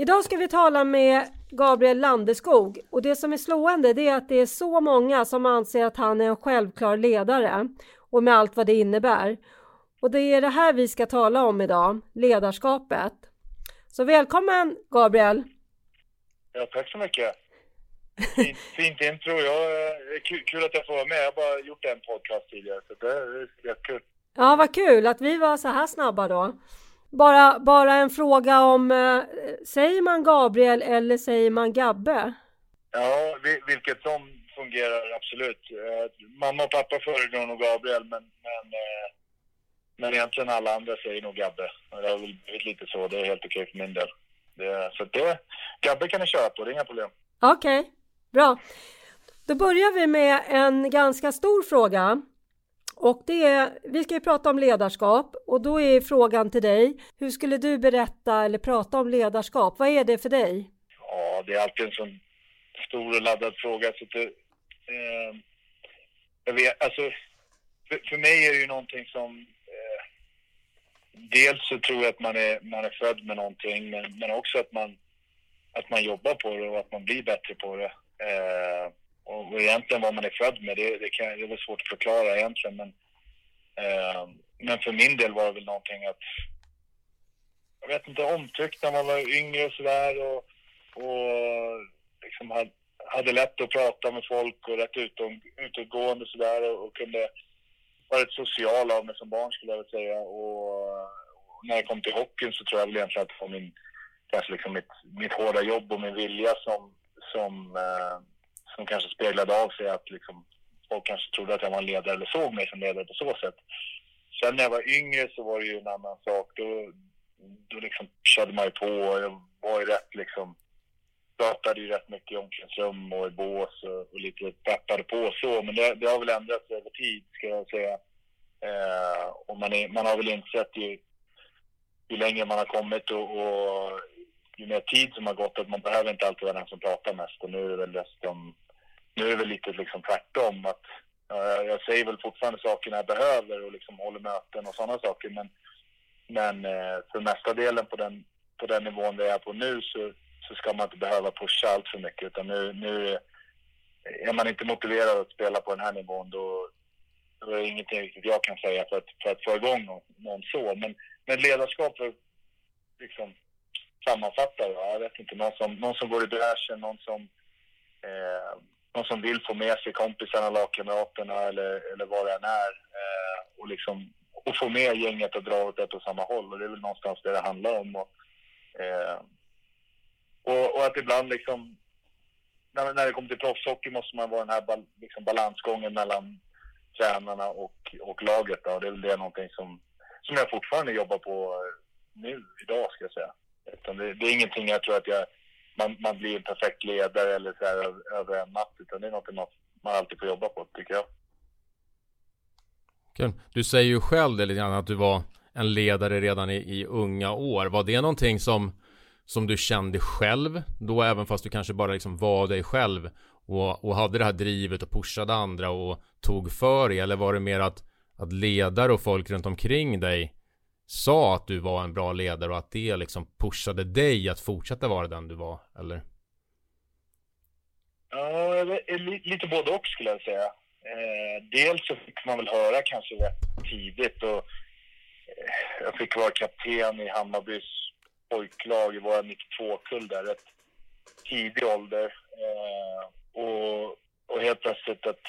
Idag ska vi tala med Gabriel Landeskog och det som är slående det är att det är så många som anser att han är en självklar ledare och med allt vad det innebär. Och det är det här vi ska tala om idag, ledarskapet. Så välkommen Gabriel! Ja, tack så mycket! Fint, fint intro. Jag, kul, kul att jag får vara med. Jag har bara gjort en podcast tidigare så det är jättekul. Ja, vad kul att vi var så här snabba då. Bara, bara en fråga om, eh, säger man Gabriel eller säger man Gabbe? Ja, vilket som fungerar absolut. Eh, mamma och pappa föredrar nog Gabriel, men, men, eh, men egentligen alla andra säger nog Gabbe. Det har väl blivit lite så, det är helt okej för min del. Det, så det, Gabbe kan ni köra på, det är inga problem. Okej, okay, bra. Då börjar vi med en ganska stor fråga. Och det är, vi ska ju prata om ledarskap och då är frågan till dig. Hur skulle du berätta eller prata om ledarskap? Vad är det för dig? Ja, det är alltid en sån stor och laddad fråga. Så det, eh, jag vet, alltså, för, för, mig är det ju någonting som... Eh, dels så tror jag att man är, man är född med någonting, men, men också att man, att man jobbar på det och att man blir bättre på det. Eh, och, egentligen vad man är född med, det, det, kan, det är väl svårt att förklara egentligen. Men, eh, men för min del var det väl någonting att, jag vet inte, omtyckt när man var yngre och sådär. Och, och liksom hade, hade lätt att prata med folk och rätt utom, utåtgående sådär och, och kunde vara rätt social av mig som barn skulle jag vilja säga. Och, och när jag kom till hockeyn så tror jag väl egentligen att det var min, kanske liksom mitt, mitt hårda jobb och min vilja som, som eh, som kanske speglade av sig att liksom, folk kanske trodde att jag var en ledare eller såg mig som ledare på så sätt. Sen när jag var yngre så var det ju en annan sak. Då, då liksom körde man ju på och jag var ju rätt liksom pratade ju rätt mycket i omklädningsrum och i bås och, och lite peppade på så. Men det, det har väl ändrats över tid ska jag säga. Eh, och man, är, man har väl insett ju, ju längre man har kommit och, och ju mer tid som har gått att man behöver inte alltid vara den som pratar mest. Och nu är det väl dessutom nu är det väl lite liksom tvärtom. Att, uh, jag säger väl fortfarande saker när jag behöver och liksom håller möten och sådana saker. Men, men uh, för mesta delen på den, på den nivån där jag är på nu så, så ska man inte behöva pusha allt för mycket. Utan nu, nu är man inte motiverad att spela på den här nivån då, då är det ingenting riktigt jag kan säga för att, för att få igång någon, någon så. Men, men ledarskap för liksom sammanfatta Jag vet inte, någon som, någon som går i bräschen, någon som eh, någon som vill få med sig kompisarna, lagkamraterna eller, eller vad det än är. Eh, och, liksom, och få med gänget och dra åt ett och samma håll. Och det är väl någonstans det det handlar om. Och, eh, och, och, att ibland liksom, när, när det kommer till proffshockey måste man vara den här bal, liksom balansgången mellan tränarna och, och laget. Då. Och det är väl det någonting som, som jag fortfarande jobbar på nu, idag ska jag säga. Utan det, det är ingenting jag tror att jag man, man blir en perfekt ledare eller så här över en natt. Utan det är något man, man alltid får jobba på, tycker jag. Kul. Du säger ju själv det lite grann att du var en ledare redan i, i unga år. Var det någonting som, som du kände själv då, även fast du kanske bara liksom var dig själv och, och hade det här drivet och pushade andra och tog för dig? Eller var det mer att, att ledare och folk runt omkring dig sa att du var en bra ledare och att det liksom pushade dig att fortsätta vara den du var, eller? Ja, lite både och skulle jag säga. Eh, dels så fick man väl höra kanske rätt tidigt och eh, jag fick vara kapten i Hammarbys pojklag i våra 92-kull där, rätt tidig ålder. Eh, och, och helt plötsligt att,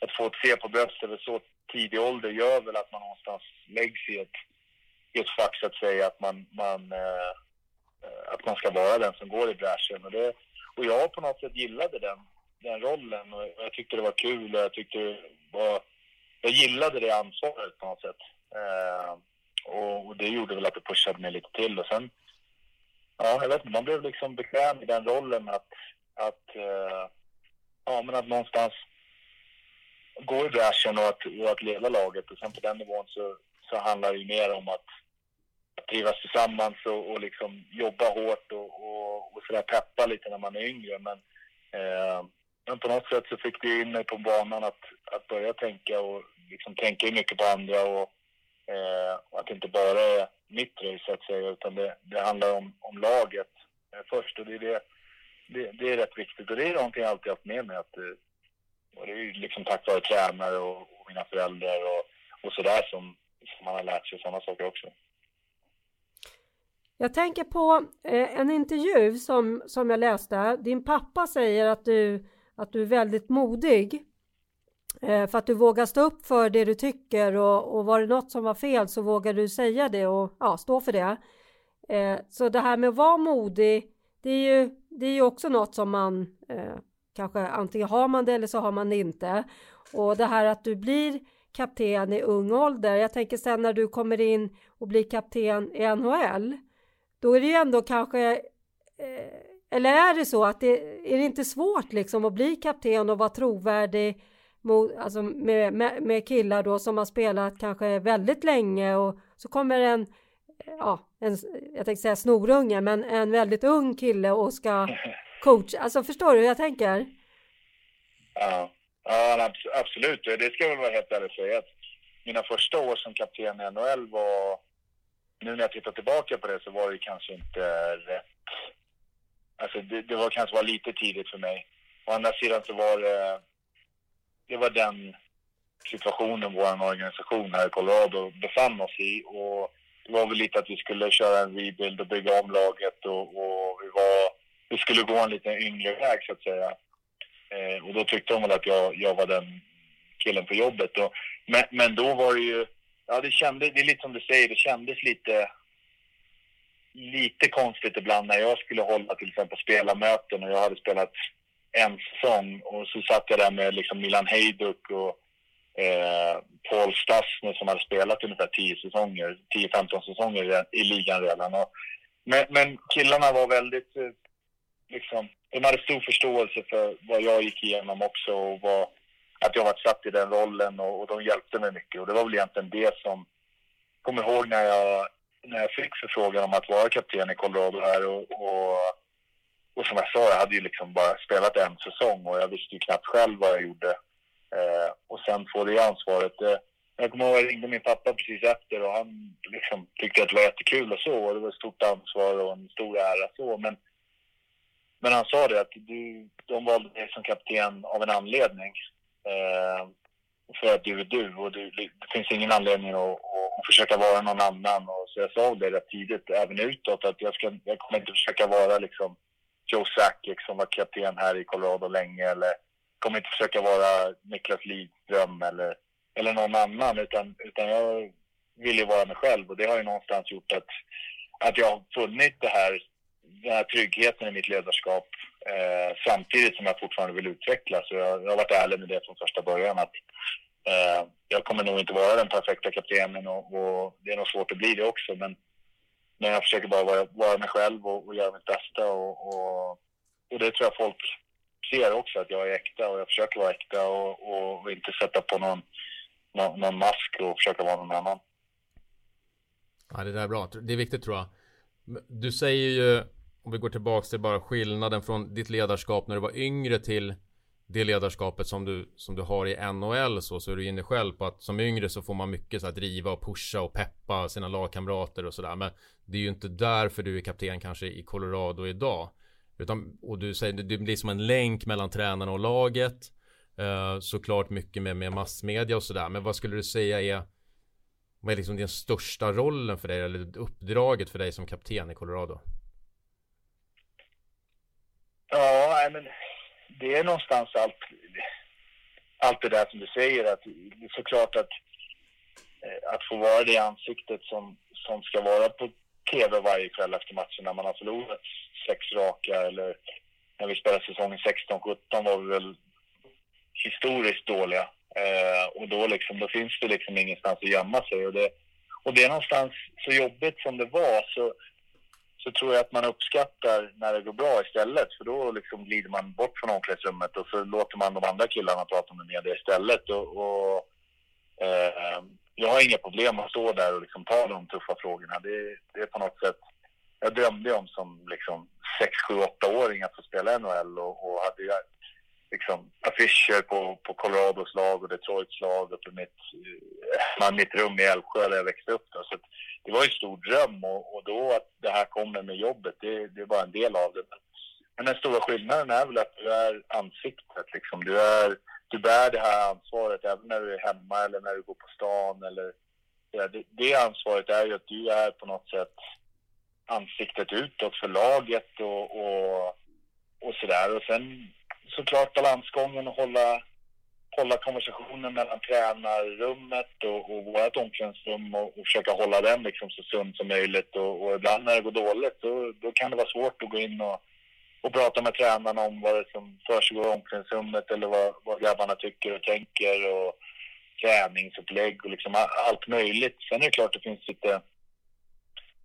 att få ett C på bröstet vid så tidig ålder gör väl att man någonstans läggs i ett i ett fack så att säga att man, man, eh, att man ska vara den som går i bräschen. Och, det, och jag på något sätt gillade den, den rollen och jag tyckte det var kul och jag tyckte det var, jag gillade det ansvaret på något sätt. Eh, och, och, det gjorde väl att det pushade mig lite till och sen, ja jag vet inte, man blev liksom bekväm i den rollen att, att eh, ja men att någonstans gå i bräschen och att, och att leda laget och sen på den nivån så, så handlar det ju mer om att, att trivas tillsammans och, och liksom jobba hårt och, och, och sådär peppa lite när man är yngre. Men eh, men på något sätt så fick det in mig på banan att, att börja tänka och liksom tänka mycket på andra och, eh, att det inte bara är mitt race så att säga utan det, det handlar om, om laget eh, först. Och det är, det, det, det, är rätt viktigt. Och det är någonting jag alltid haft med mig att eh, och det är ju liksom tack vare tränare och, och mina föräldrar och, och sådär som, som man har lärt sig sådana saker också. Jag tänker på eh, en intervju som, som jag läste. Din pappa säger att du att du är väldigt modig eh, för att du vågar stå upp för det du tycker och, och var det något som var fel så vågar du säga det och ja, stå för det. Eh, så det här med att vara modig, det är ju, det är ju också något som man kanske antingen har man det eller så har man det inte. Och det här att du blir kapten i ung ålder. Jag tänker sen när du kommer in och blir kapten i NHL. Då är det ju ändå kanske eh, eller är det så att det är det inte svårt liksom att bli kapten och vara trovärdig mot, alltså med, med, med killar då som har spelat kanske väldigt länge och så kommer en, ja, en, jag tänkte säga snorunge, men en väldigt ung kille och ska coacha. Alltså förstår du hur jag tänker? Ja, ja absolut. Det ska jag väl vara helt ärlig och säga att mina första år som kapten i NHL var, nu när jag tittar tillbaka på det så var det kanske inte rätt Alltså det, det var kanske var lite tidigt för mig. Å andra sidan så var det, det var den situationen vår organisation här i Colorado befann oss i. Och det var väl lite att vi skulle köra en rebuild och bygga om laget och, och vi, var, vi skulle gå en lite yngre väg så att säga. Eh, och då tyckte de väl att jag, jag var den killen på jobbet. Och, men, men då var det ju, ja det kändes, det är lite som du säger, det kändes lite lite konstigt ibland när jag skulle hålla till exempel spelarmöten och jag hade spelat en säsong och så satt jag där med liksom Milan Hejduk och eh, Paul Stasny som hade spelat ungefär 10 säsonger, 10-15 säsonger i, i ligan redan. Och, men, men, killarna var väldigt, eh, liksom, de hade stor förståelse för vad jag gick igenom också och vad, att jag varit satt i den rollen och, och de hjälpte mig mycket och det var väl egentligen det som, kommer ihåg när jag när jag fick förfrågan om att vara kapten i Colorado här och, och, och som jag sa, jag hade ju liksom bara spelat en säsong och jag visste ju knappt själv vad jag gjorde. Eh, och sen få det ansvaret. Eh, jag kommer ihåg att jag ringde min pappa precis efter och han liksom tyckte att det var jättekul och så. Och det var ett stort ansvar och en stor ära så. Men, men han sa det att du, de valde dig som kapten av en anledning. Eh, för att du är du och du, det finns ingen anledning att, att, försöka vara någon annan. Och så jag sa det rätt tidigt, även utåt, att jag, ska, jag kommer inte försöka vara liksom Joe Sakic som var kapten här i Colorado länge eller kommer inte försöka vara Niklas Lidström eller, eller någon annan utan, utan jag vill ju vara mig själv och det har ju någonstans gjort att, att jag har funnit det här, den här tryggheten i mitt ledarskap eh, samtidigt som jag fortfarande vill utvecklas. Jag, jag har varit ärlig med det från första början att Eh, jag kommer nog inte vara den perfekta kaptenen och, och, det är nog svårt att bli det också. Men, men jag försöker bara vara, vara mig själv och, och göra mitt bästa. Och, och, och, det tror jag folk ser också, att jag är äkta och jag försöker vara äkta och, och inte sätta på någon, någon, någon, mask och försöka vara någon annan. Ja, det där är bra. Det är viktigt tror jag. Du säger ju, om vi går tillbaka till bara skillnaden från ditt ledarskap när du var yngre till det ledarskapet som du, som du har i NHL så, så är du inne själv på att som yngre så får man mycket så att driva och pusha och peppa sina lagkamrater och sådär. Men det är ju inte därför du är kapten kanske i Colorado idag. Utan, och du säger det blir som en länk mellan tränarna och laget. Eh, såklart mycket med, med massmedia och sådär. Men vad skulle du säga är vad är liksom den största rollen för dig eller uppdraget för dig som kapten i Colorado? Nej, men det är någonstans allt, allt det där som du säger att såklart att eh, att få vara det ansiktet som, som ska vara på tv varje kväll efter matchen när man har förlorat sex raka eller när vi spelade säsongen 16-17 var vi väl historiskt dåliga. Eh, och då, liksom, då finns det liksom ingenstans att gömma sig. Och det, och det är någonstans så jobbigt som det var så, så tror jag att man uppskattar när det går bra istället. För då liksom glider man bort från omklädningsrummet och så låter man de andra killarna prata med media istället. Och, och eh, jag har inga problem att stå där och liksom ta de tuffa frågorna. Det, det är på något sätt... Jag drömde om som liksom 6, 7, 8-åring att få spela NHL och, och hade liksom affischer på, på Colorados lag och Detroits lag uppe i mitt, man, eh, mitt rum i Älvsjö där jag växte upp. Då. Så det var en stor dröm och, och då att det här kommer med jobbet, det, det är bara en del av det. Men den stora skillnaden är väl att du är ansiktet liksom. Du, är, du bär det här ansvaret även när du är hemma eller när du går på stan eller det, det ansvaret är ju att du är på något sätt ansiktet utåt för laget och, och, och sådär. Och sen såklart balansgången och hålla, hålla konversationen mellan tränarrummet och, och vårt omklädningsrum och, och försöka hålla den liksom så sund som möjligt. Och, och ibland när det går dåligt då, då kan det vara svårt att gå in och, och prata med tränarna om vad det som försiggår i omklädningsrummet eller vad, vad grabbarna tycker och tänker och träningsupplägg och liksom allt möjligt. Sen är det klart det finns lite...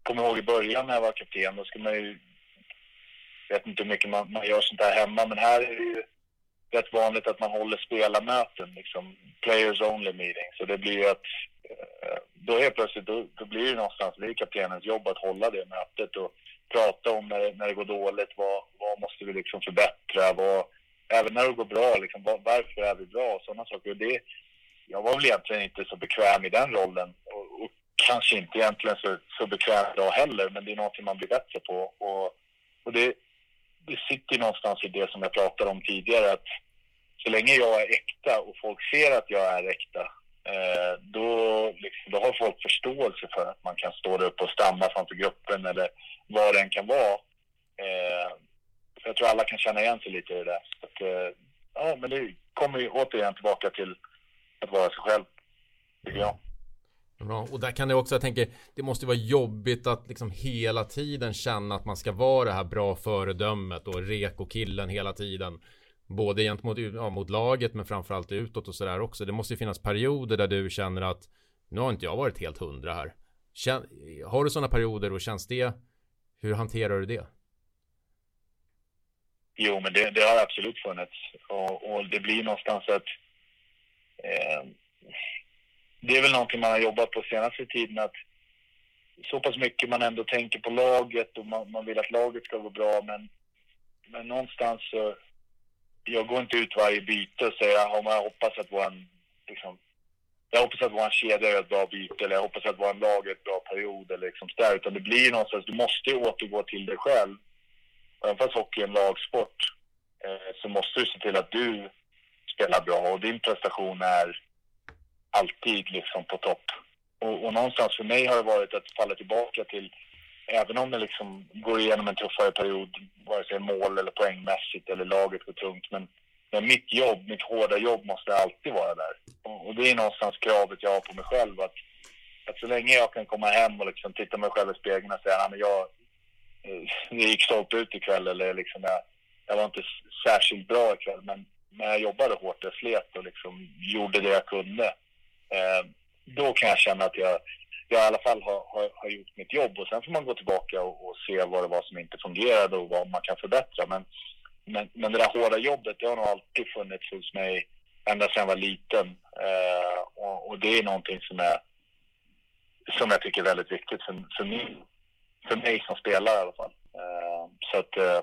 Kommer ihåg i början när jag var kapten, då skulle man ju vet inte hur mycket man, man gör sånt här hemma, men här är det ju rätt vanligt att man håller spelarmöten, liksom players only meeting. Så det blir ju att eh, då helt plötsligt, då, då blir det någonstans, det är kaptenens jobb att hålla det mötet och prata om när, när det går dåligt, vad, vad måste vi liksom förbättra, vad, även när det går bra, liksom, var, varför är vi bra och sådana saker. Och det, jag var väl egentligen inte så bekväm i den rollen och, och kanske inte egentligen så, så bekväm idag heller, men det är någonting man blir bättre på. Och, och det, det sitter någonstans i det som jag pratade om tidigare att så länge jag är äkta och folk ser att jag är äkta eh, då, liksom, då har folk förståelse för att man kan stå där uppe och stamma framför gruppen eller vad det än kan vara. Eh, jag tror alla kan känna igen sig lite i det där. Så att, eh, ja, men det kommer ju återigen tillbaka till att vara sig själv, tycker jag. Bra. Och där kan det också, jag tänker, det måste vara jobbigt att liksom hela tiden känna att man ska vara det här bra föredömet och reko-killen hela tiden. Både gentemot ja, mot laget men framförallt utåt och sådär också. Det måste ju finnas perioder där du känner att nu har inte jag varit helt hundra här. Kän, har du sådana perioder och känns det? Hur hanterar du det? Jo, men det, det har absolut funnits och, och det blir någonstans att eh, det är väl någonting man har jobbat på senaste tiden att så pass mycket man ändå tänker på laget och man, man vill att laget ska gå bra men, men någonstans så jag går inte ut varje byte och säger att jag hoppas att våran liksom, jag hoppas att vår kedja är ett bra byte eller jag hoppas att våran lag är ett bra period eller liksom där. Utan det blir någonstans, du måste återgå till dig själv. Även fast hockey är en lagsport eh, så måste du se till att du spelar bra och din prestation är alltid liksom på topp. Och, och någonstans för mig har det varit att falla tillbaka till, även om det liksom går igenom en tuffare period, vare sig mål eller poängmässigt eller laget går tungt, men, men mitt jobb, mitt hårda jobb måste alltid vara där. Och, och det är någonstans kravet jag har på mig själv att, att så länge jag kan komma hem och liksom titta mig själv i spegeln och säga att jag, eh, jag gick stolpe ut ikväll eller liksom jag, jag var inte särskilt bra ikväll men, men jag jobbade hårt, jag slet och liksom gjorde det jag kunde. Eh, då kan jag känna att jag, jag i alla fall har, har, har, gjort mitt jobb och sen får man gå tillbaka och, och, se vad det var som inte fungerade och vad man kan förbättra. Men, men, men det där hårda jobbet, det har nog alltid funnits hos mig ända sedan jag var liten. Eh, och, och, det är någonting som, är, som jag tycker är väldigt viktigt för, för, mig, för mig som spelare i alla fall. Eh, så att, eh,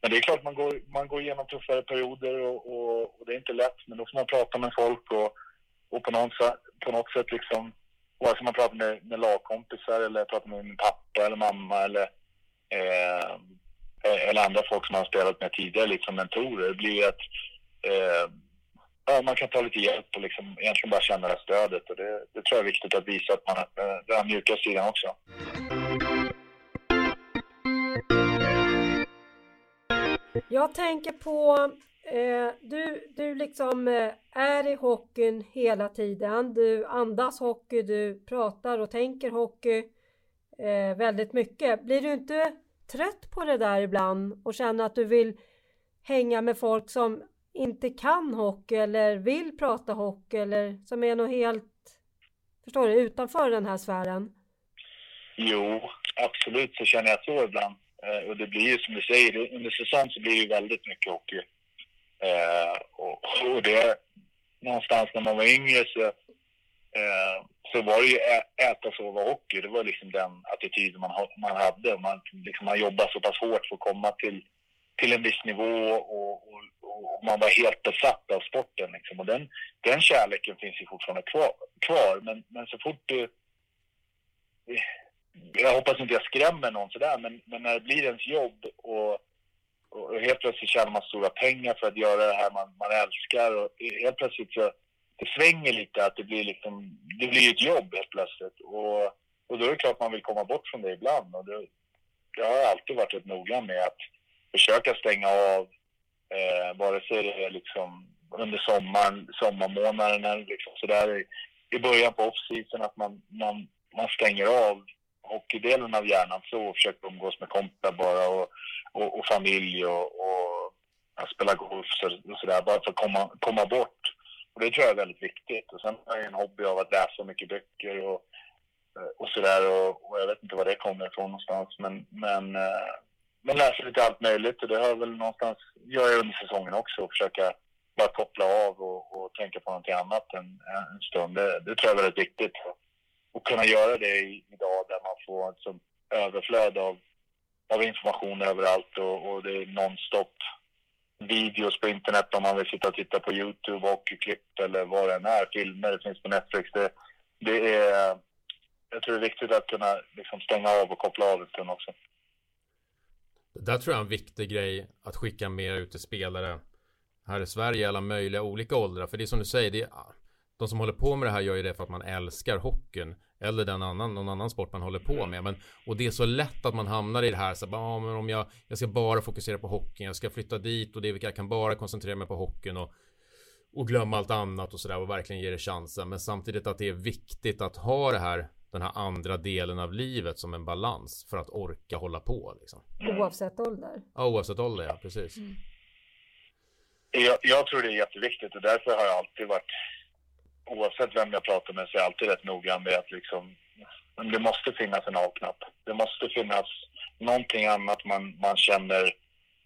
men det är klart man går, man går igenom tuffare perioder och, och, och, det är inte lätt. Men då får man prata med folk och och på något, på något sätt liksom, vare sig man pratar med, med lagkompisar eller pratar med min pappa eller mamma eller, eh, eller andra folk som man har spelat med tidigare, liksom mentorer, det blir att eh, ja, man kan ta lite hjälp och liksom egentligen bara känna det stödet. Och det, det tror jag är viktigt att visa att man har eh, den mjuka sidan också. Jag tänker på Eh, du, du liksom eh, är i hockeyn hela tiden. Du andas hockey, du pratar och tänker hockey eh, väldigt mycket. Blir du inte trött på det där ibland och känner att du vill hänga med folk som inte kan hockey eller vill prata hockey eller som är något helt, förstår du, utanför den här sfären? Jo, absolut så känner jag så ibland. Och det blir ju som du säger, under säsong så blir det ju väldigt mycket hockey. Eh, och, och det, någonstans när man var yngre så, eh, så var det ju ä, äta, sova, hockey. Det var liksom den attityden man, man hade. Man, liksom, man jobbade så pass hårt för att komma till, till en viss nivå och, och, och man var helt besatt av sporten. Liksom. Och den, den kärleken finns ju fortfarande kvar. kvar men, men så fort du... Jag hoppas inte jag skrämmer någon sådär, men, men när det blir ens jobb och och helt plötsligt tjänar man stora pengar för att göra det här man, man älskar. Och helt plötsligt så det svänger lite att det blir liksom, det blir ett jobb helt plötsligt. Och, och då är det klart man vill komma bort från det ibland. Och det, jag har alltid varit rätt noga med att försöka stänga av eh, vare sig det är liksom under sommaren, sommarmånaderna liksom sådär i, i början på off-season att man, man, man stänger av hockeydelen av hjärnan så och försöker umgås med kompisar bara och, och, och, familj och, och spela golf och sådär bara för att komma, komma bort. Och det tror jag är väldigt viktigt. Och sen har jag en hobby av att läsa mycket böcker och, och sådär och, och jag vet inte var det kommer ifrån någonstans men, men, eh, men läser lite allt möjligt och det har jag väl någonstans, gör jag under säsongen också och försöka bara koppla av och, och tänka på någonting annat en, en stund. Det, det tror jag är väldigt viktigt och kunna göra det idag där man får ett sånt överflöd av, av information överallt och, och det är nonstop videos på internet om man vill sitta och titta på Youtube och klipp eller vad det än är, filmer, det finns på Netflix. Det, det är, jag tror det är viktigt att kunna liksom stänga av och koppla av en stund också. Det där tror jag är en viktig grej att skicka med ut till spelare här i Sverige i alla möjliga olika åldrar. För det är som du säger, det är, de som håller på med det här gör ju det för att man älskar hockeyn. Eller den annan, någon annan sport man håller på med. Men, och det är så lätt att man hamnar i det här. Så, ah, men om jag, jag ska bara fokusera på hockeyn. Jag ska flytta dit och det, jag kan bara koncentrera mig på hockeyn. Och, och glömma allt annat och sådär och verkligen ge det chansen. Men samtidigt att det är viktigt att ha det här den här andra delen av livet som en balans för att orka hålla på. Liksom. Oavsett ålder? Ja, oavsett ålder, ja precis. Mm. Jag, jag, tror det är jätteviktigt och därför har jag alltid varit oavsett vem jag pratar med så är jag alltid rätt noggrann med att liksom, det måste finnas en avknapp. Det måste finnas någonting annat man, man känner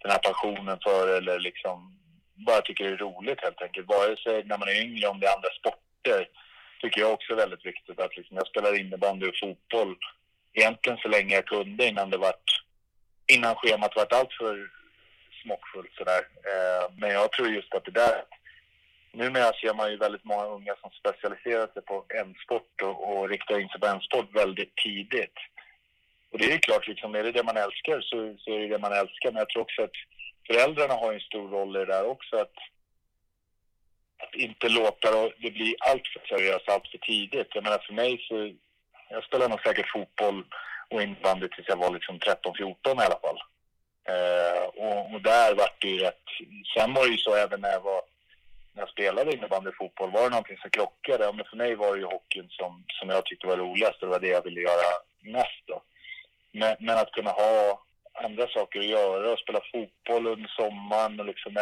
den här passionen för eller liksom bara tycker det är roligt helt enkelt. Vare sig när man är yngre, om det är andra sporter, tycker jag också är väldigt viktigt att liksom, jag spelar innebandy och fotboll egentligen så länge jag kunde innan det vart, innan schemat vart alltför smockfullt sådär. Eh, men jag tror just att det där numera ser man ju väldigt många unga som specialiserar sig på en sport och, och riktar in sig på en sport väldigt tidigt. Och det är ju klart, liksom, är det det man älskar så, så är det det man älskar. Men jag tror också att föräldrarna har en stor roll i det där också. Att, att inte låta det bli allt för seriöst allt för tidigt. Jag menar för mig så, jag spelade nog säkert fotboll och innebandy tills jag var liksom 13-14 i alla fall. Eh, och, och, där vart det ju rätt, sen var det ju så även när jag var när jag spelade innebandy och fotboll, var det någonting som krockade? Men för mig var det ju hockeyn som, som jag tyckte var roligast och det var det jag ville göra mest. Då. Men, men att kunna ha andra saker att göra och spela fotboll under sommaren och liksom...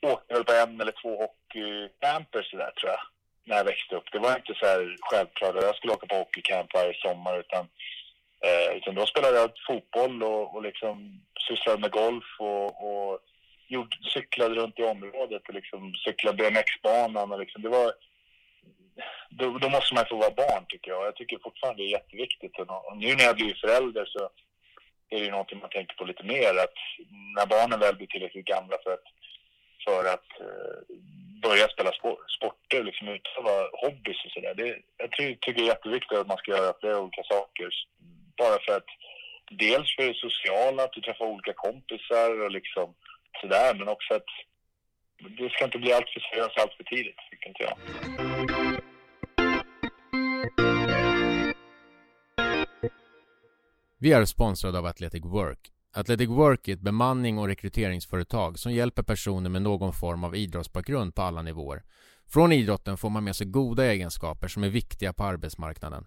Jag åkte väl på en eller två hockeycamper sådär tror jag, när jag växte upp. Det var inte så här självklart att jag skulle åka på hockeycamp varje sommar utan, eh, utan då spelade jag fotboll och, och liksom sysslade med golf och, och gjort, cyklade runt i området och liksom cyklade BMX-banan och liksom, det var... Då, då, måste man få vara barn tycker jag. Jag tycker fortfarande det är jätteviktigt. Och nu när jag blir förälder så är det någonting man tänker på lite mer. Att när barnen väl blir tillräckligt gamla för att, för att uh, börja spela sport, sporter, liksom utöva hobbys och sådär. Jag tycker det är jätteviktigt att man ska göra flera olika saker. Bara för att dels för det sociala, att du träffar olika kompisar och liksom sådär, men också att det ska inte bli alltför seriöst allt för tidigt, tycker inte jag. Vi är sponsrade av Athletic Work Athletic Work är ett bemanning och rekryteringsföretag som hjälper personer med någon form av idrottsbakgrund på alla nivåer. Från idrotten får man med sig goda egenskaper som är viktiga på arbetsmarknaden.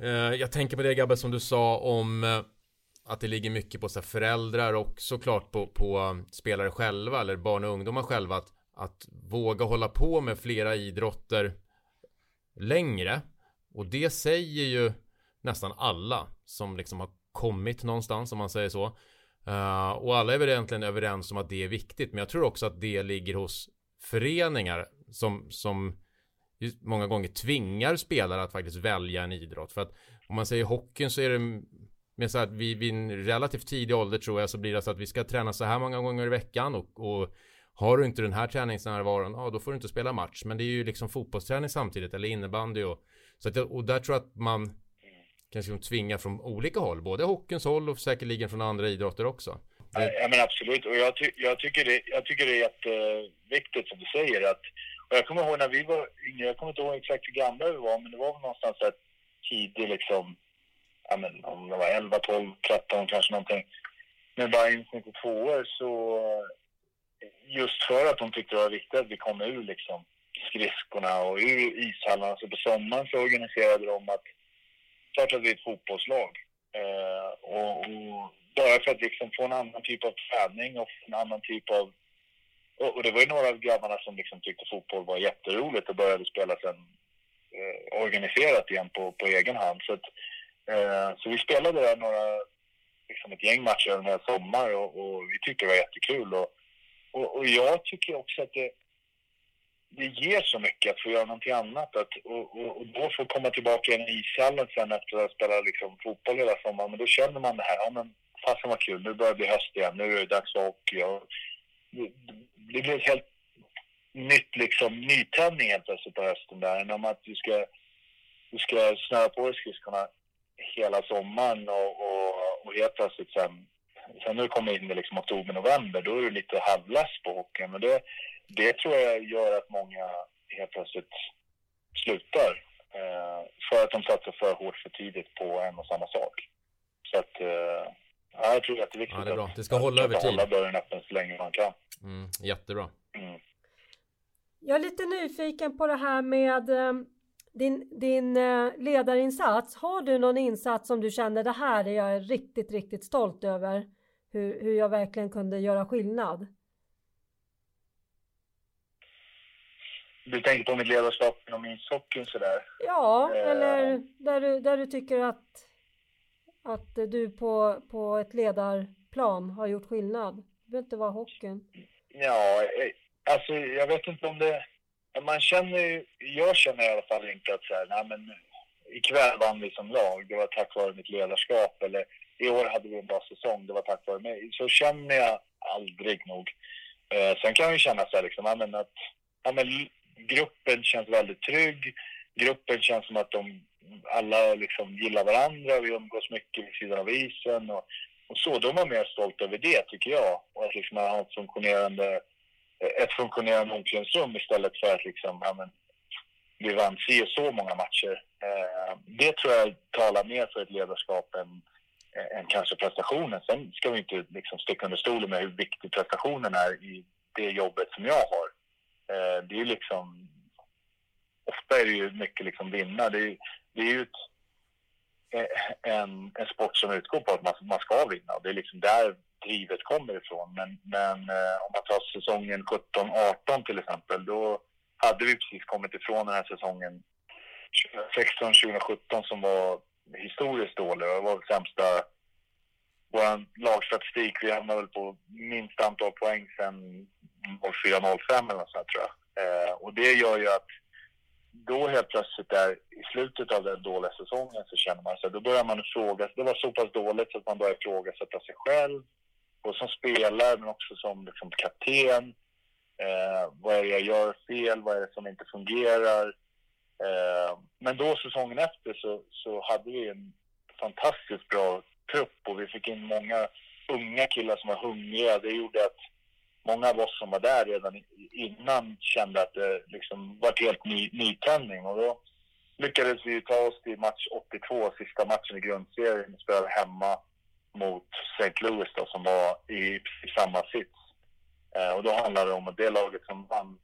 Eh, jag tänker på det Gabbe som du sa om eh, att det ligger mycket på så föräldrar och såklart på, på um, spelare själva eller barn och ungdomar själva att, att våga hålla på med flera idrotter längre. Och det säger ju nästan alla som liksom har kommit någonstans om man säger så. Eh, och alla är väl egentligen överens om att det är viktigt. Men jag tror också att det ligger hos föreningar som, som många gånger tvingar spelare att faktiskt välja en idrott. För att om man säger hockeyn så är det med så att vi vid en relativt tidig ålder tror jag så blir det så att vi ska träna så här många gånger i veckan och, och har du inte den här träningsnärvaron, ja då får du inte spela match. Men det är ju liksom fotbollsträning samtidigt eller innebandy och så att, och där tror jag att man kanske tvingar från olika håll, både hockeyns håll och säkerligen från andra idrotter också. Det... Ja men absolut och jag, ty jag, tycker det, jag tycker det är jätteviktigt eh, som du säger att och jag kommer ihåg när vi var yngre, jag kommer inte ihåg exakt hur gamla vi var men det var väl någonstans där tidig liksom ja, men, om det var 11, 12, 13 kanske någonting. Med Bayerns 92 år så just för att de tyckte det var viktigt att vi kom ur liksom skridskorna och ur ishallarna. Så på sommaren så organiserade de att klart att vi är ett fotbollslag. Eh, och, och, bara för att liksom få en annan typ av träning och en annan typ av... Och, och det var ju några av grabbarna som liksom tyckte fotboll var jätteroligt och började spela sen eh, organiserat igen på, på egen hand. Så att, Eh, så vi spelade där några, liksom ett gäng matcher under sommar och, och, vi tyckte det var jättekul. Och, och, och, jag tycker också att det, det ger så mycket att få göra någonting annat. Att, och, och, och då få komma tillbaka i ishallen sen efter att ha spelat liksom, fotboll hela sommaren. Men då känner man det här, ja men fasen vad kul, nu börjar det bli höst igen, nu är det dags för hockey. Och, det, blev ett helt nytt liksom, nytändning helt plötsligt på hösten där. Än om att du ska, du ska snöa på dig skridskorna hela sommaren och, och, och helt plötsligt sen, sen när du kommer in i liksom oktober, november, då är du lite halvless på hockeyn. Men det, det tror jag gör att många helt plötsligt slutar. Eh, för att de satsar för hårt för tidigt på en och samma sak. Så att, eh, ja, jag tror att det är viktigt ja, det är bra. Det ska att, hålla över tid. hålla dörren öppen så länge man kan. Mm, jättebra. Mm. Jag är lite nyfiken på det här med eh, din, din eh, ledarinsats, har du någon insats som du känner det här är jag riktigt, riktigt stolt över? Hur, hur jag verkligen kunde göra skillnad? Du tänker på mitt ledarskap inom ishockeyn sådär? Ja, eh. eller där du, där du tycker att, att eh, du på, på ett ledarplan har gjort skillnad. Det behöver inte vara hockeyn. Ja, eh, alltså jag vet inte om det man känner ju, jag känner i alla fall inte att så här, nej men ikväll vann vi som lag, det var tack vare mitt ledarskap eller i år hade vi en bra säsong, det var tack vare mig. Så känner jag aldrig nog. Eh, sen kan jag ju känna så här liksom, ja, men att ja, men gruppen känns väldigt trygg. Gruppen känns som att de alla liksom gillar varandra, vi umgås mycket vid sidan av isen och, och så. Då är man mer stolt över det tycker jag. Och att liksom ha ett funktionerande eh, ett funktionerande omklädningsrum istället för att liksom, ja, men, vi vann si och så många matcher. Eh, det tror jag talar mer för ett ledarskap än, eh, än kanske prestationen. Sen ska vi inte liksom sticka under stolen med hur viktig prestationen är i det jobbet som jag har. Eh, det är ju liksom... Ofta är det ju mycket liksom vinna. Det är, det är ju ett, eh, en, en sport som utgår på att man, man ska vinna. Det är liksom där drivet kommer ifrån. Men, men eh, om man tar säsongen 17-18 till exempel, då hade vi precis kommit ifrån den här säsongen 2016-2017 som var historiskt dålig. Det var sämsta vår lagstatistik. Vi hamnade väl på minst antal poäng sen 04-05 eller något sånt tror jag. Eh, och det gör ju att då helt plötsligt där i slutet av den dåliga säsongen så känner man sig, då börjar man fråga, det var så pass dåligt så att man börjar ifrågasätta sig själv. Och som spelare men också som liksom, kapten. Eh, vad är det jag gör fel? Vad är det som inte fungerar? Eh, men då säsongen efter så, så hade vi en fantastiskt bra trupp och vi fick in många unga killar som var hungriga. Det gjorde att många av oss som var där redan innan kände att det liksom var helt ny, nytändning. Och då lyckades vi ta oss till match 82, sista matchen i grundserien, spelade hemma mot St. Louis då, som var i, i samma sits. Eh, och då handlade det om att det laget som vann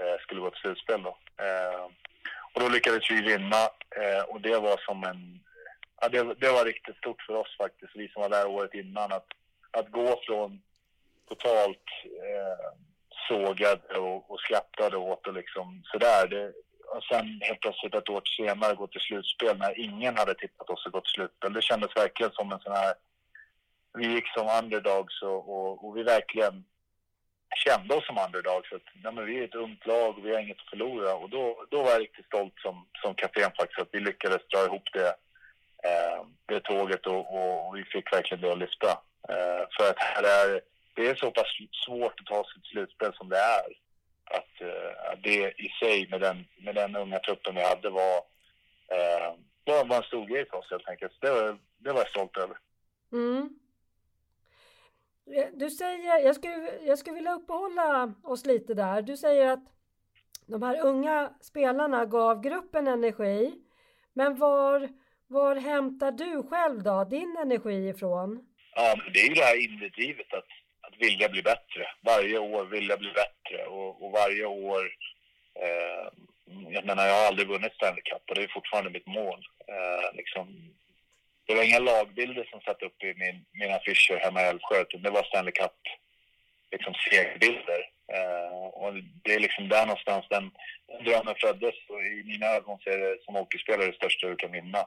eh, skulle gå till slutspel då. Eh, och då lyckades vi vinna eh, och det var som en... Ja, det, det, var riktigt stort för oss faktiskt, vi som var där året innan. Att, att gå från totalt eh, sågade och, och skrattade åt och liksom sådär. Det, och sen helt plötsligt ett år senare gå till slutspel när ingen hade tippat oss och gått till slutspel. Det kändes verkligen som en sån här... Vi gick som underdogs och, och, och vi verkligen kände oss som underdogs. Att, nej, men vi är ett ungt lag och vi har inget att förlora. Och då, då var jag riktigt stolt som, som kapten faktiskt att vi lyckades dra ihop det, eh, det tåget och, och, och, vi fick verkligen det att lyfta. Eh, för att här är det är så pass svårt att ta sig till slutspel som det är. Att, uh, det i sig med den, med den unga truppen vi hade var, uh, var, var en stor grej för oss helt enkelt. Det var, det var jag stolt över. Mm. Du säger, jag skulle, jag skulle vilja uppehålla oss lite där. Du säger att de här unga spelarna gav gruppen energi. Men var, var hämtar du själv då din energi ifrån? Ja, men det är ju det här inre drivet att vilja bli bättre. Varje år vilja bli bättre och, och varje år... Eh, jag menar, jag har aldrig vunnit Stanley Cup och det är fortfarande mitt mål. Eh, liksom, det var inga lagbilder som satt upp i min, mina affischer hemma i Älvsjö, utan det var Stanley Cup liksom. Eh, och det är liksom där någonstans den, den drömmen föddes och i mina ögon så är det som hockeyspelare det största du kan vinna.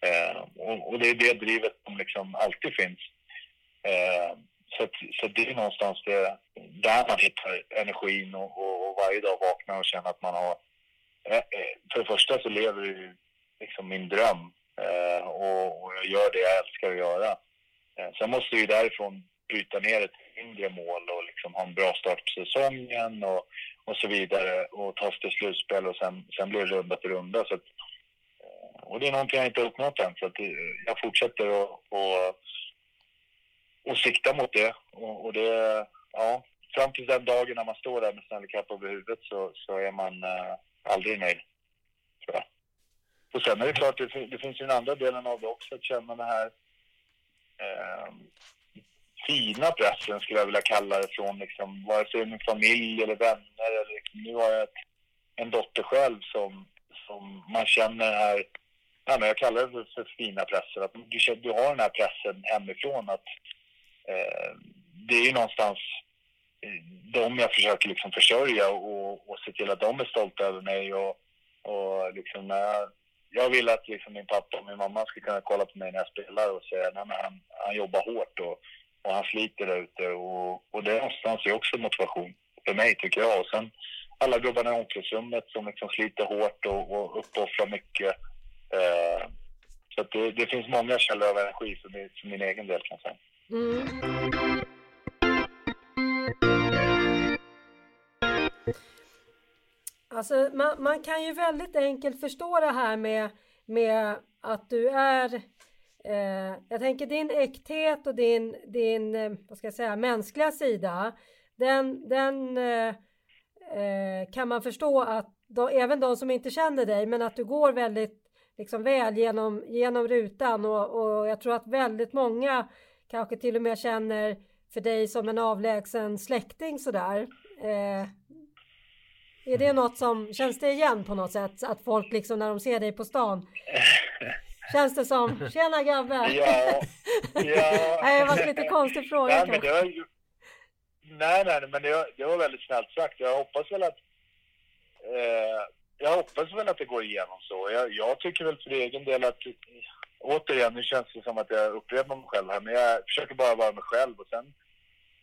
Eh, och, och, det är det drivet som liksom alltid finns. Eh, så, så det är någonstans det, där man hittar energin och, och, och varje dag vaknar och känner att man har... Eh, eh, för det första så lever ju liksom min dröm eh, och, och, jag gör det jag älskar att göra. sen måste vi därifrån bryta ner ett mindre mål och liksom ha en bra start på säsongen och, och så vidare och ta sig till slutspel och sen, sen blir det runda för runda. Så att, och det är någonting jag inte uppnått än så att jag fortsätter att och sikta mot det. Och, och, det, ja, fram till den dagen när man står där med Stanley Cup över huvudet så, så är man eh, aldrig nöjd, tror jag. Och sen är det klart, det, det finns ju den andra delen av det också, att känna den här eh, fina pressen, skulle jag vilja kalla det, från liksom, vare sig min familj eller vänner. Eller, liksom, nu har jag ett, en dotter själv som, som man känner här, ja, men jag kallar det för, för fina pressen, att du, du har den här pressen hemifrån att Eh, det är ju någonstans eh, de jag försöker liksom försörja och, och se till att de är stolta över mig. Och, och liksom, jag, jag vill att liksom min pappa och min mamma ska kunna kolla på mig när jag spelar och säga att han, han jobbar hårt och, och han sliter där ute. Och, och det är någonstans är också motivation för mig, tycker jag. Och sen alla gubbarna i omklädningsrummet som liksom sliter hårt och, och uppoffrar mycket. Eh, så det, det, finns många källor av energi för min, för min egen del, kan jag säga. Mm. Alltså, man, man, kan ju väldigt enkelt förstå det här med, med att du är eh, jag tänker din äkthet och din, din eh, vad ska jag säga, mänskliga sida den, den eh, eh, kan man förstå att då, även de som inte känner dig men att du går väldigt liksom väl genom, genom rutan och, och jag tror att väldigt många kanske till och med känner för dig som en avlägsen släkting sådär. Eh, är det något som, känns det igen på något sätt? Att folk liksom när de ser dig på stan Känns det som, tjena grabbe! Ja, ja. det var en lite konstig fråga nej, men det var, nej, nej, men det var, det var väldigt snällt sagt. Jag hoppas väl att eh, jag hoppas väl att det går igenom så. Jag, jag tycker väl för egen del att återigen, nu känns det som att jag upprepar mig själv här, men jag försöker bara vara mig själv och sen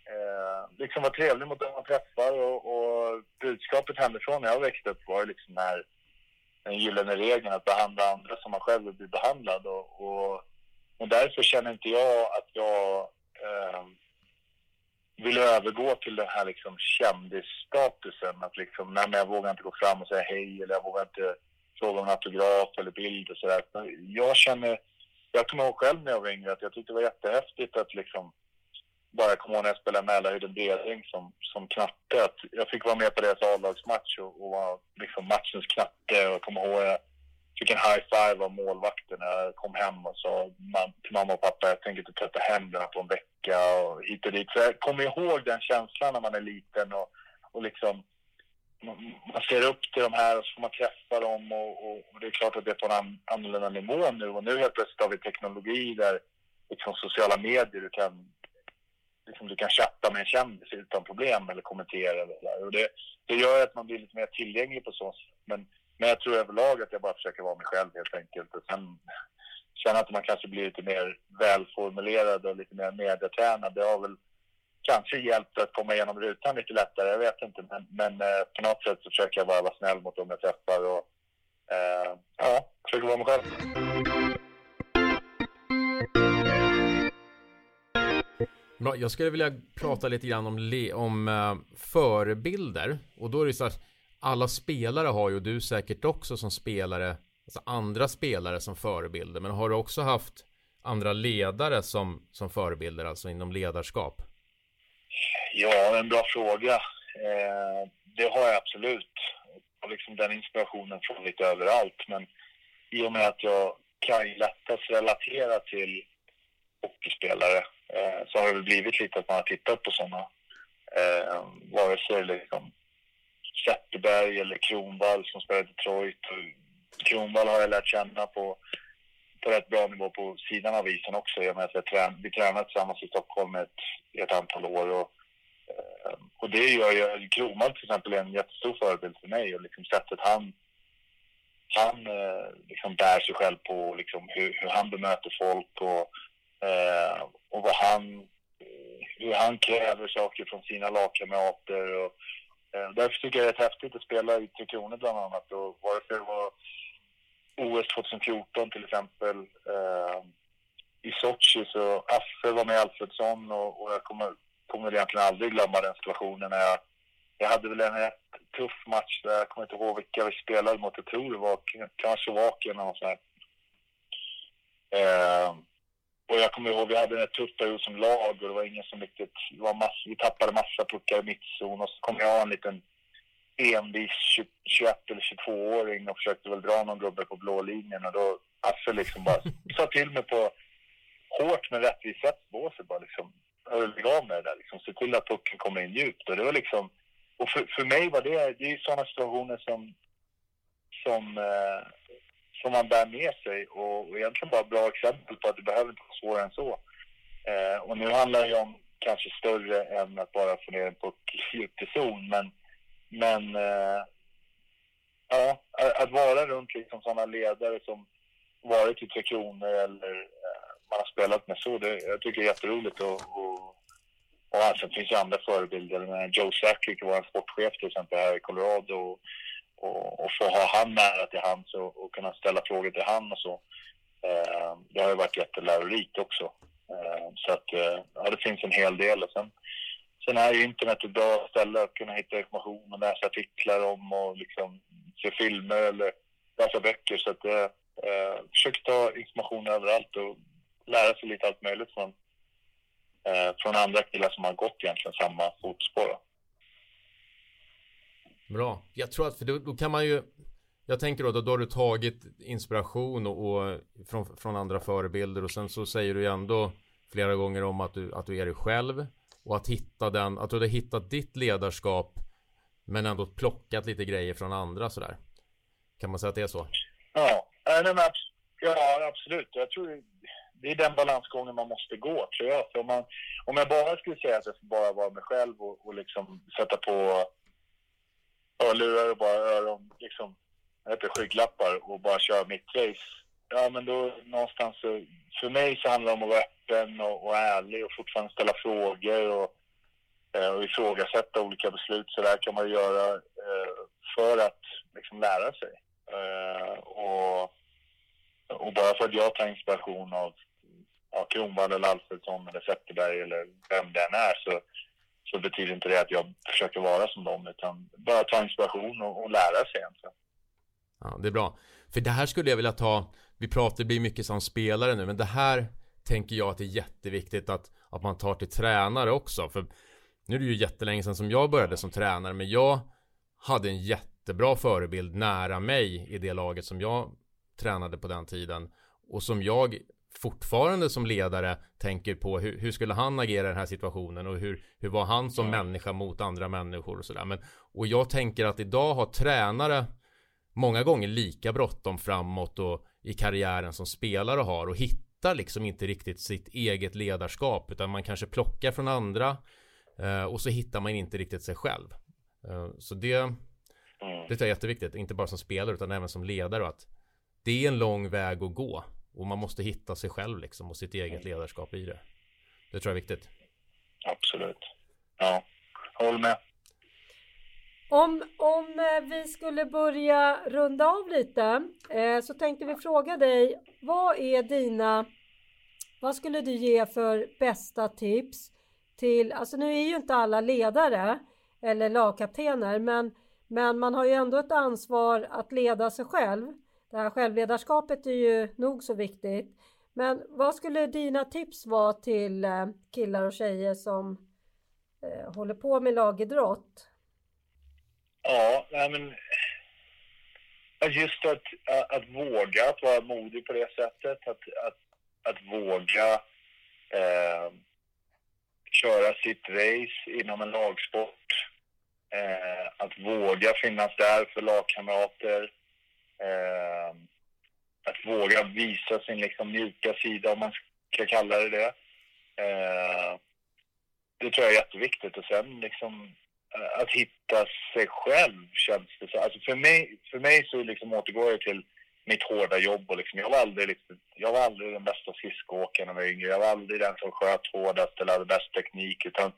eh, liksom vara trevlig mot dem man träffar och, och budskapet hemifrån när jag växte upp var liksom när den gyllene regeln att behandla andra som man själv vill bli behandlad. Och, och, och därför känner inte jag att jag eh, vill övergå till den här liksom kändisstatusen. Att liksom, nej, men jag vågar inte gå fram och säga hej eller jag vågar inte fråga om en autograf eller bild och sådär. Jag känner, jag kommer ihåg själv när jag var yngre att jag tyckte det var jättehäftigt att liksom bara komma ihåg när jag spelade Mälarhöjden Bredäng som, som knatte. Att jag fick vara med på deras A-lagsmatch och, och var liksom matchens knatte. Och jag kommer ihåg jag fick en high five av målvakten när jag kom hem och sa till mamma och pappa jag tänker inte tvätta händerna på en vecka och hit och dit. Så jag kommer ihåg den känslan när man är liten och, och liksom man ser upp till de här och så får man träffa dem och, och, och det är klart att det är på en annorlunda nivå nu och nu helt plötsligt har vi teknologi där liksom sociala medier du kan liksom du kan chatta med en kändis utan problem eller kommentera eller där. Och det, det gör att man blir lite mer tillgänglig på så sätt. Men, men jag tror överlag att jag bara försöker vara mig själv helt enkelt. Och sen känna att man kanske blir lite mer välformulerad och lite mer medietränad. Det har väl kanske hjälpt att komma igenom rutan lite lättare, jag vet inte. Men, men eh, på något sätt så försöker jag bara vara snäll mot dem jag träffar och eh, ja, försöker vara mig själv. Bra, jag skulle vilja prata lite grann om, le, om eh, förebilder. Och då är det så att alla spelare har ju, och du säkert också som spelare, alltså andra spelare som förebilder. Men har du också haft andra ledare som, som förebilder, alltså inom ledarskap? Ja, en bra fråga. Eh, det har jag absolut. Och liksom den inspirationen från lite överallt. Men i och med att jag kan lättast relatera till hockeyspelare eh, så har det blivit lite att man har tittat på sådana. Eh, vare sig liksom Zetterberg eller Kronwall som spelar i Detroit. Kronwall har jag lärt känna på, på rätt bra nivå på sidan av isen också i och med att jag trän, vi tränat tillsammans i Stockholm ett, ett antal år. Och, eh, och det gör ju, Kronwall till exempel är en jättestor förebild för mig och liksom sättet han han eh, liksom bär sig själv på liksom hur, hur han bemöter folk och Eh, och vad han, hur han kräver saker från sina lagkamrater. Och, eh, därför tycker jag det är häftigt att spela i Tre Kronor bland annat. Och vare sig det var OS 2014 till exempel. Eh, I Sochi så Affe var med Alfredsson och, och jag kommer, kommer egentligen aldrig glömma den situationen när jag jag hade väl en rätt tuff match där, jag kommer inte ihåg vilka vi spelade mot. Jag tror det var kanske Slovakien eller något sånt eh, och jag kommer ihåg, vi hade en tuff period som lag och det var ingen som riktigt... var mass, vi tappade massa puckar i mittzon och så kom jag en liten envis 21 eller 22-åring och försökte väl dra någon gubbe på blå linjen och då Affe liksom bara sa till mig på hårt men rättvist sätt båset bara liksom. Lägg av med det där liksom. Se till att pucken kommer in djupt och det var liksom... Och för, för mig var det, det är sådana situationer som som eh, som man bär med sig och, och egentligen bara bra exempel på att det behöver inte vara svårare än så. Eh, och nu handlar det ju om kanske större än att bara få ner en puck djupt i zon, men, men eh, ja, att vara runt liksom sådana ledare som varit i Tre Kronor eller eh, man har spelat med så, det, jag tycker det är jätteroligt och, och och sen finns ju andra förebilder. Joe Sakic, vår sportchef till exempel här i Colorado och, och få ha han nära till hands och, och kunna ställa frågor till han och så. Eh, det har ju varit jättelärorikt också. Eh, så att eh, ja, det finns en hel del. Och sen, sen är ju internet ett bra ställe att kunna hitta information och läsa artiklar om och liksom se filmer eller läsa böcker. Så att eh, försök ta information överallt och lära sig lite allt möjligt från, eh, från andra killar som har gått egentligen samma fotspår. Bra. Jag tror att för då, då kan man ju jag tänker då, då har du tagit inspiration och, och, från, från andra förebilder och sen så säger du ju ändå flera gånger om att du, att du är dig själv och att hitta den, att du hade hittat ditt ledarskap men ändå plockat lite grejer från andra sådär. Kan man säga att det är så? Ja, men, ja absolut. Jag tror det är den balansgången man måste gå tror jag. För om, man, om jag bara skulle säga att jag får bara vara mig själv och, och liksom sätta på hörlurar och bara öron, liksom, heter skygglappar och bara köra mitt race. Ja, men då någonstans så, för mig så handlar det om att vara öppen och, och ärlig och fortfarande ställa frågor och, eh, och ifrågasätta olika beslut. Så där kan man göra eh, för att liksom lära sig. Eh, och, och bara för att jag tar inspiration av ja, Kronwall eller Alfredsson eller Zetterberg eller vem den är så, så betyder inte det att jag försöker vara som dem utan bara ta inspiration och, och lära sig egentligen. Ja, det är bra. För det här skulle jag vilja ta, vi pratar, det blir mycket som spelare nu, men det här tänker jag att det är jätteviktigt att, att man tar till tränare också. För nu är det ju jättelänge sedan som jag började som tränare, men jag hade en jättebra förebild nära mig i det laget som jag tränade på den tiden och som jag fortfarande som ledare tänker på hur, hur, skulle han agera i den här situationen och hur, hur var han som människa mot andra människor och sådär. Men, och jag tänker att idag har tränare många gånger lika bråttom framåt och i karriären som spelare har och hittar liksom inte riktigt sitt eget ledarskap utan man kanske plockar från andra eh, och så hittar man inte riktigt sig själv. Eh, så det, mm. det är jätteviktigt, inte bara som spelare utan även som ledare att det är en lång väg att gå och man måste hitta sig själv liksom och sitt eget mm. ledarskap i det. Det tror jag är viktigt. Absolut. Ja, håll med. Om, om eh, vi skulle börja runda av lite eh, så tänkte vi fråga dig vad är dina vad skulle du ge för bästa tips till, alltså nu är ju inte alla ledare eller lagkaptener men, men man har ju ändå ett ansvar att leda sig själv. Det här självledarskapet är ju nog så viktigt. Men vad skulle dina tips vara till eh, killar och tjejer som eh, håller på med lagidrott? Ja, nej men just att, att, att, våga, att vara modig på det sättet, att, att, att våga eh, köra sitt race inom en lagsport, eh, att våga finnas där för lagkamrater, eh, att våga visa sin liksom mjuka sida, om man ska kalla det det. Eh, det tror jag är jätteviktigt och sen liksom Eh, att hitta sig själv känns det så. Alltså för mig, för mig så liksom återgår jag till mitt hårda jobb och liksom, jag var aldrig liksom, jag var aldrig den bästa skridskoåkaren när jag var yngre. Jag var aldrig den som sköt hårdast eller hade bäst teknik utan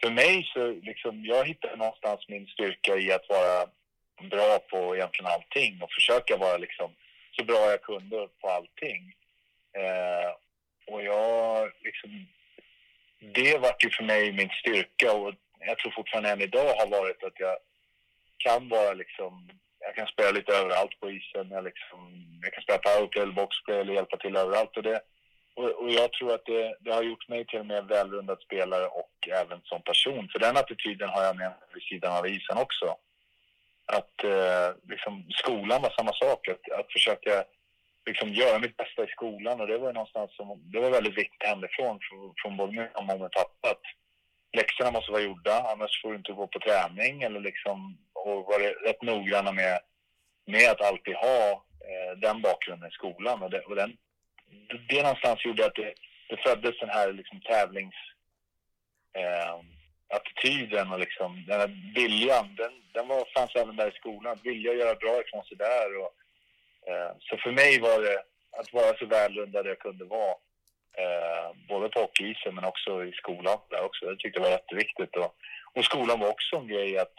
för mig så liksom, jag hittade någonstans min styrka i att vara bra på egentligen allting och försöka vara liksom så bra jag kunde på allting. Eh, och jag liksom, det vart ju för mig min styrka och jag tror fortfarande än idag har varit att jag kan vara liksom, jag kan spela lite överallt på isen. Jag, liksom, jag kan spela powerplay eller boxplay eller hjälpa till överallt. Och, det, och, och jag tror att det, det, har gjort mig till en mer välrundad spelare och även som person. För den attityden har jag med vid sidan av isen också. Att eh, liksom, skolan var samma sak. Att, att försöka liksom, göra mitt bästa i skolan. Och det var någonstans som, det var väldigt viktigt hemifrån från, från både min mamma och min pappa. Att, läxorna måste vara gjorda, annars får du inte gå på träning eller liksom, och vara rätt noggranna med, med att alltid ha eh, den bakgrunden i skolan. Och det, och den, det någonstans gjorde att det, det föddes den här liksom tävlingsattityden Eh, och liksom den här viljan, den, den var, fanns även där i skolan. Att vilja göra bra ifrån sig där. Och, eh, så för mig var det att vara så välrundad jag kunde vara Eh, både på hockeyisen men också i skolan där också. Jag tyckte det var jätteviktigt. Och, och skolan var också en grej att,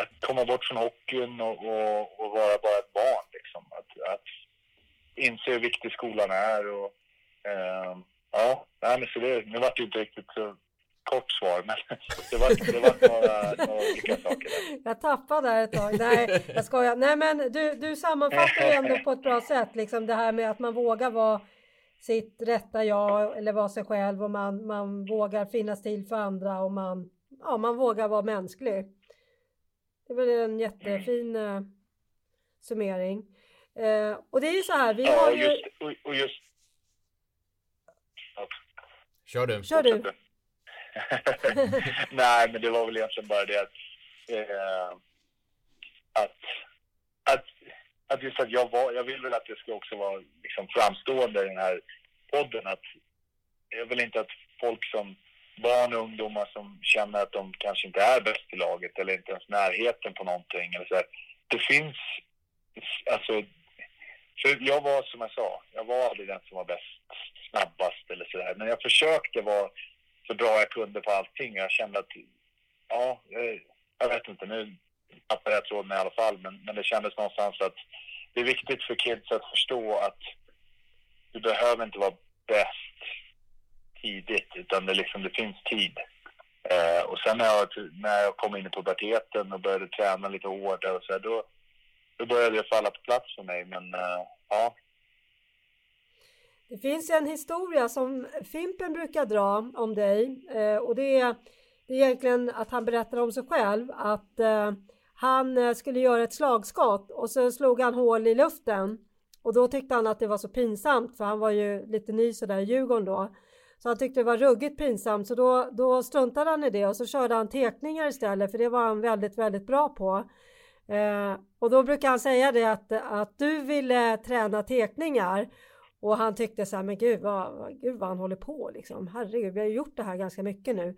att komma bort från hockeyn och, och, och vara bara ett barn. Liksom. Att, att inse hur viktig skolan är. Och, eh, ja, nej, men så det, nu vart det inte riktigt så kort svar, men det var, det var några, några olika saker. Där. Jag tappade där ett tag. Nej, jag skojar. Nej, men du, du sammanfattar ju ändå på ett bra sätt, liksom det här med att man vågar vara sitt rätta jag eller vara sig själv och man, man vågar finnas till för andra och man, ja, man vågar vara mänsklig. Det är väl en jättefin eh, summering. Eh, och det är ju så här, vi ja, har ju... Just, och, och just... Ja. Kör du. Kör du. Nej, men det var väl egentligen bara det att, eh, att att just att jag var, jag vill väl att det ska också vara liksom framstående i den här podden att jag vill inte att folk som barn och ungdomar som känner att de kanske inte är bäst i laget eller inte ens närheten på någonting eller så här. Det finns, alltså, för jag var som jag sa, jag var aldrig den som var bäst, snabbast eller sådär. Men jag försökte vara så bra jag kunde på allting. Jag kände att, ja, jag vet inte, nu tappade jag tråden i alla fall. Men, men det kändes någonstans att det är viktigt för kids att förstå att du behöver inte vara bäst tidigt, utan det, liksom, det finns tid. Eh, och sen när jag, när jag kom in i puberteten och började träna lite hårdare och så här, då, då började det falla på plats för mig. Men eh, ja. Det finns en historia som Fimpen brukar dra om dig eh, och det är, det är egentligen att han berättar om sig själv att eh, han eh, skulle göra ett slagskott och så slog han hål i luften och då tyckte han att det var så pinsamt för han var ju lite ny sådär i Djurgården då. Så han tyckte det var ruggigt pinsamt så då, då struntade han i det och så körde han tekningar istället för det var han väldigt, väldigt bra på. Eh, och då brukar han säga det att, att du ville träna tekningar och han tyckte så här, men gud vad, gud vad han håller på liksom. Herregud, vi har gjort det här ganska mycket nu.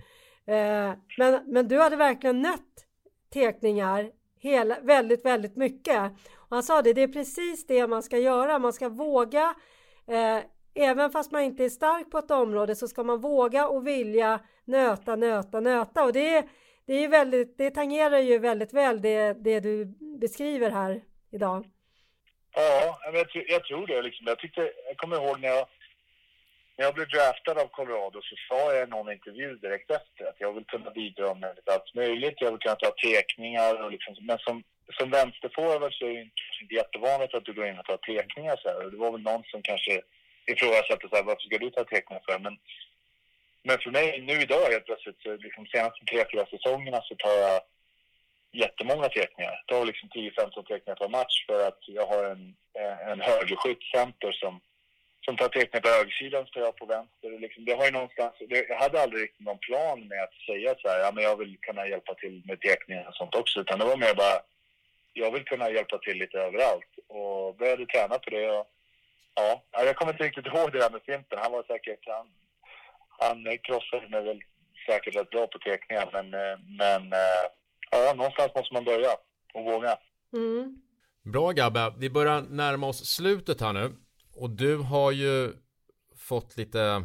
Eh, men, men du hade verkligen nött tekningar hela, väldigt, väldigt mycket. Och han sa det, det är precis det man ska göra. Man ska våga, eh, även fast man inte är stark på ett område så ska man våga och vilja nöta, nöta, nöta. Och det, det, är väldigt, det tangerar ju väldigt väl det, det du beskriver här idag. Ja, jag, jag tror det. Liksom. Jag, tyckte, jag kommer ihåg när jag, när jag blev draftad av Colorado så sa jag i någon intervju direkt efter att jag vill kunna bidra med allt möjligt. Jag vill kunna ta teckningar och liksom, men som, som vänsterforward så är det inte jättevanligt att du går in och tar teckningar så här. Det var väl någon som kanske ifrågasatte så här, varför ska du ta teckningar för? Men, men för mig nu idag helt plötsligt, så liksom senaste tre, fyra säsongerna så tar jag jättemånga teckningar. Jag tar liksom 10-15 teckningar per match för att jag har en, en högerskyttcenter som, som tar teckningar på högersidan så tar jag på vänster. Liksom, det har ju någonstans, det, jag hade aldrig riktigt någon plan med att säga så här, ja men jag vill kunna hjälpa till med teckningar och sånt också, utan det var mer bara, jag vill kunna hjälpa till lite överallt och började träna på det. Och, ja, jag kommer inte riktigt ihåg det där med Fimpen. Han var säkert, han, han krossade mig väl säkert rätt bra på teckningar, men, men ja, någonstans måste man börja och våga. Mm. Bra Gabbe, vi börjar närma oss slutet här nu. Och du har ju fått lite,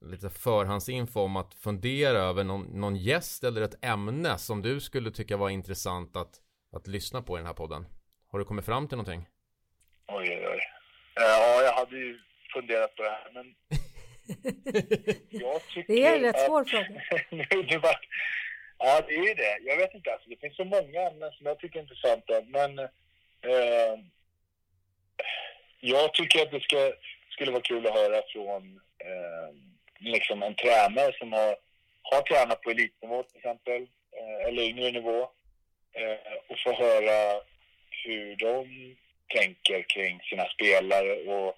lite förhandsinfo om att fundera över någon, någon gäst eller ett ämne som du skulle tycka var intressant att, att lyssna på i den här podden. Har du kommit fram till någonting? Oj, oj, oj. Ja, jag hade ju funderat på det här, men Det är en rätt svår fråga. var, Ja, det är det. Jag vet inte. Alltså, det finns så många ämnen som jag tycker är intressanta. Men eh, jag tycker att det ska, skulle vara kul att höra från eh, liksom en tränare som har, har tränat på elitnivå till exempel, eh, eller yngre nivå. Eh, och få höra hur de tänker kring sina spelare och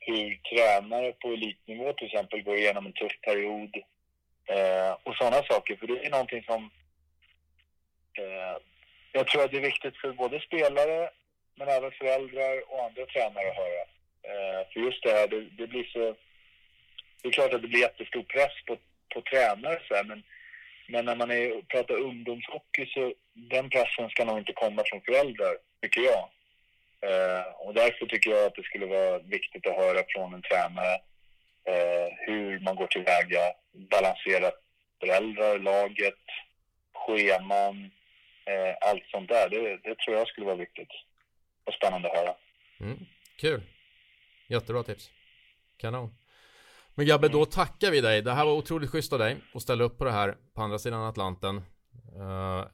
hur tränare på elitnivå till exempel går igenom en tuff period Eh, och sådana saker, för det är någonting som eh, jag tror att det är viktigt för både spelare men även föräldrar och andra tränare att höra. Eh, för just det här, det, det, blir så... Det är klart att det blir jättestor press på, på tränare så här, men, men när man är, pratar ungdomshockey så den pressen ska nog inte komma från föräldrar, tycker jag. Eh, och därför tycker jag att det skulle vara viktigt att höra från en tränare eh, hur man går tillväga, balansera föräldrar, laget, scheman, eh, allt sånt där. Det, det, tror jag skulle vara viktigt och spännande att höra. Mm, kul. Jättebra tips. Kanon. Men Gabbe, då tackar vi dig. Det här var otroligt schysst av dig att ställa upp på det här på andra sidan Atlanten. Uh,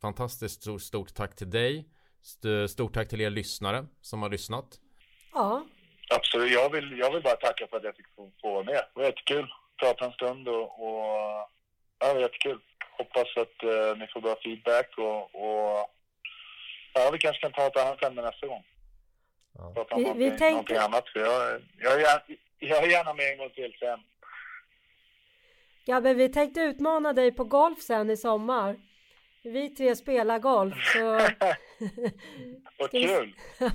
fantastiskt stort, stort tack till dig. Stort tack till er lyssnare som har lyssnat. Ja, Absolut. Jag vill, jag vill bara tacka för att jag fick få, få vara med. Det var jättekul. Prata en stund och, och ja, det var jättekul. Hoppas att uh, ni får bra feedback och, och ja, vi kanske kan ta ett annat ämne nästa gång. Ja. Vi, någonting, vi tänkte... någonting annat. För jag, jag, jag, jag är gärna med en gång till sen. Ja, men vi tänkte utmana dig på golf sen i sommar. Vi tre spelar golf så... Vad kul!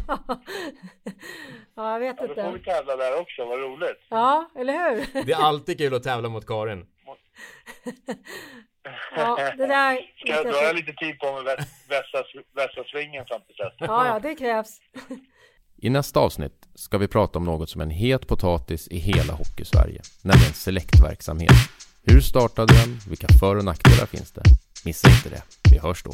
ja, jag vet ja, inte. Då får vi tävla där också, vad roligt. Ja, eller hur? det är alltid kul att tävla mot Karin. ja, det där... Ska jag, då har jag lite tid på mig vässa, vässa svingen fram till dess. Ja, ja, det krävs. I nästa avsnitt ska vi prata om något som är en het potatis i hela Hockeysverige, nämligen selektverksamhet. Hur startade den? Vilka för och nackdelar finns det? Missa inte det. Vi hörs då.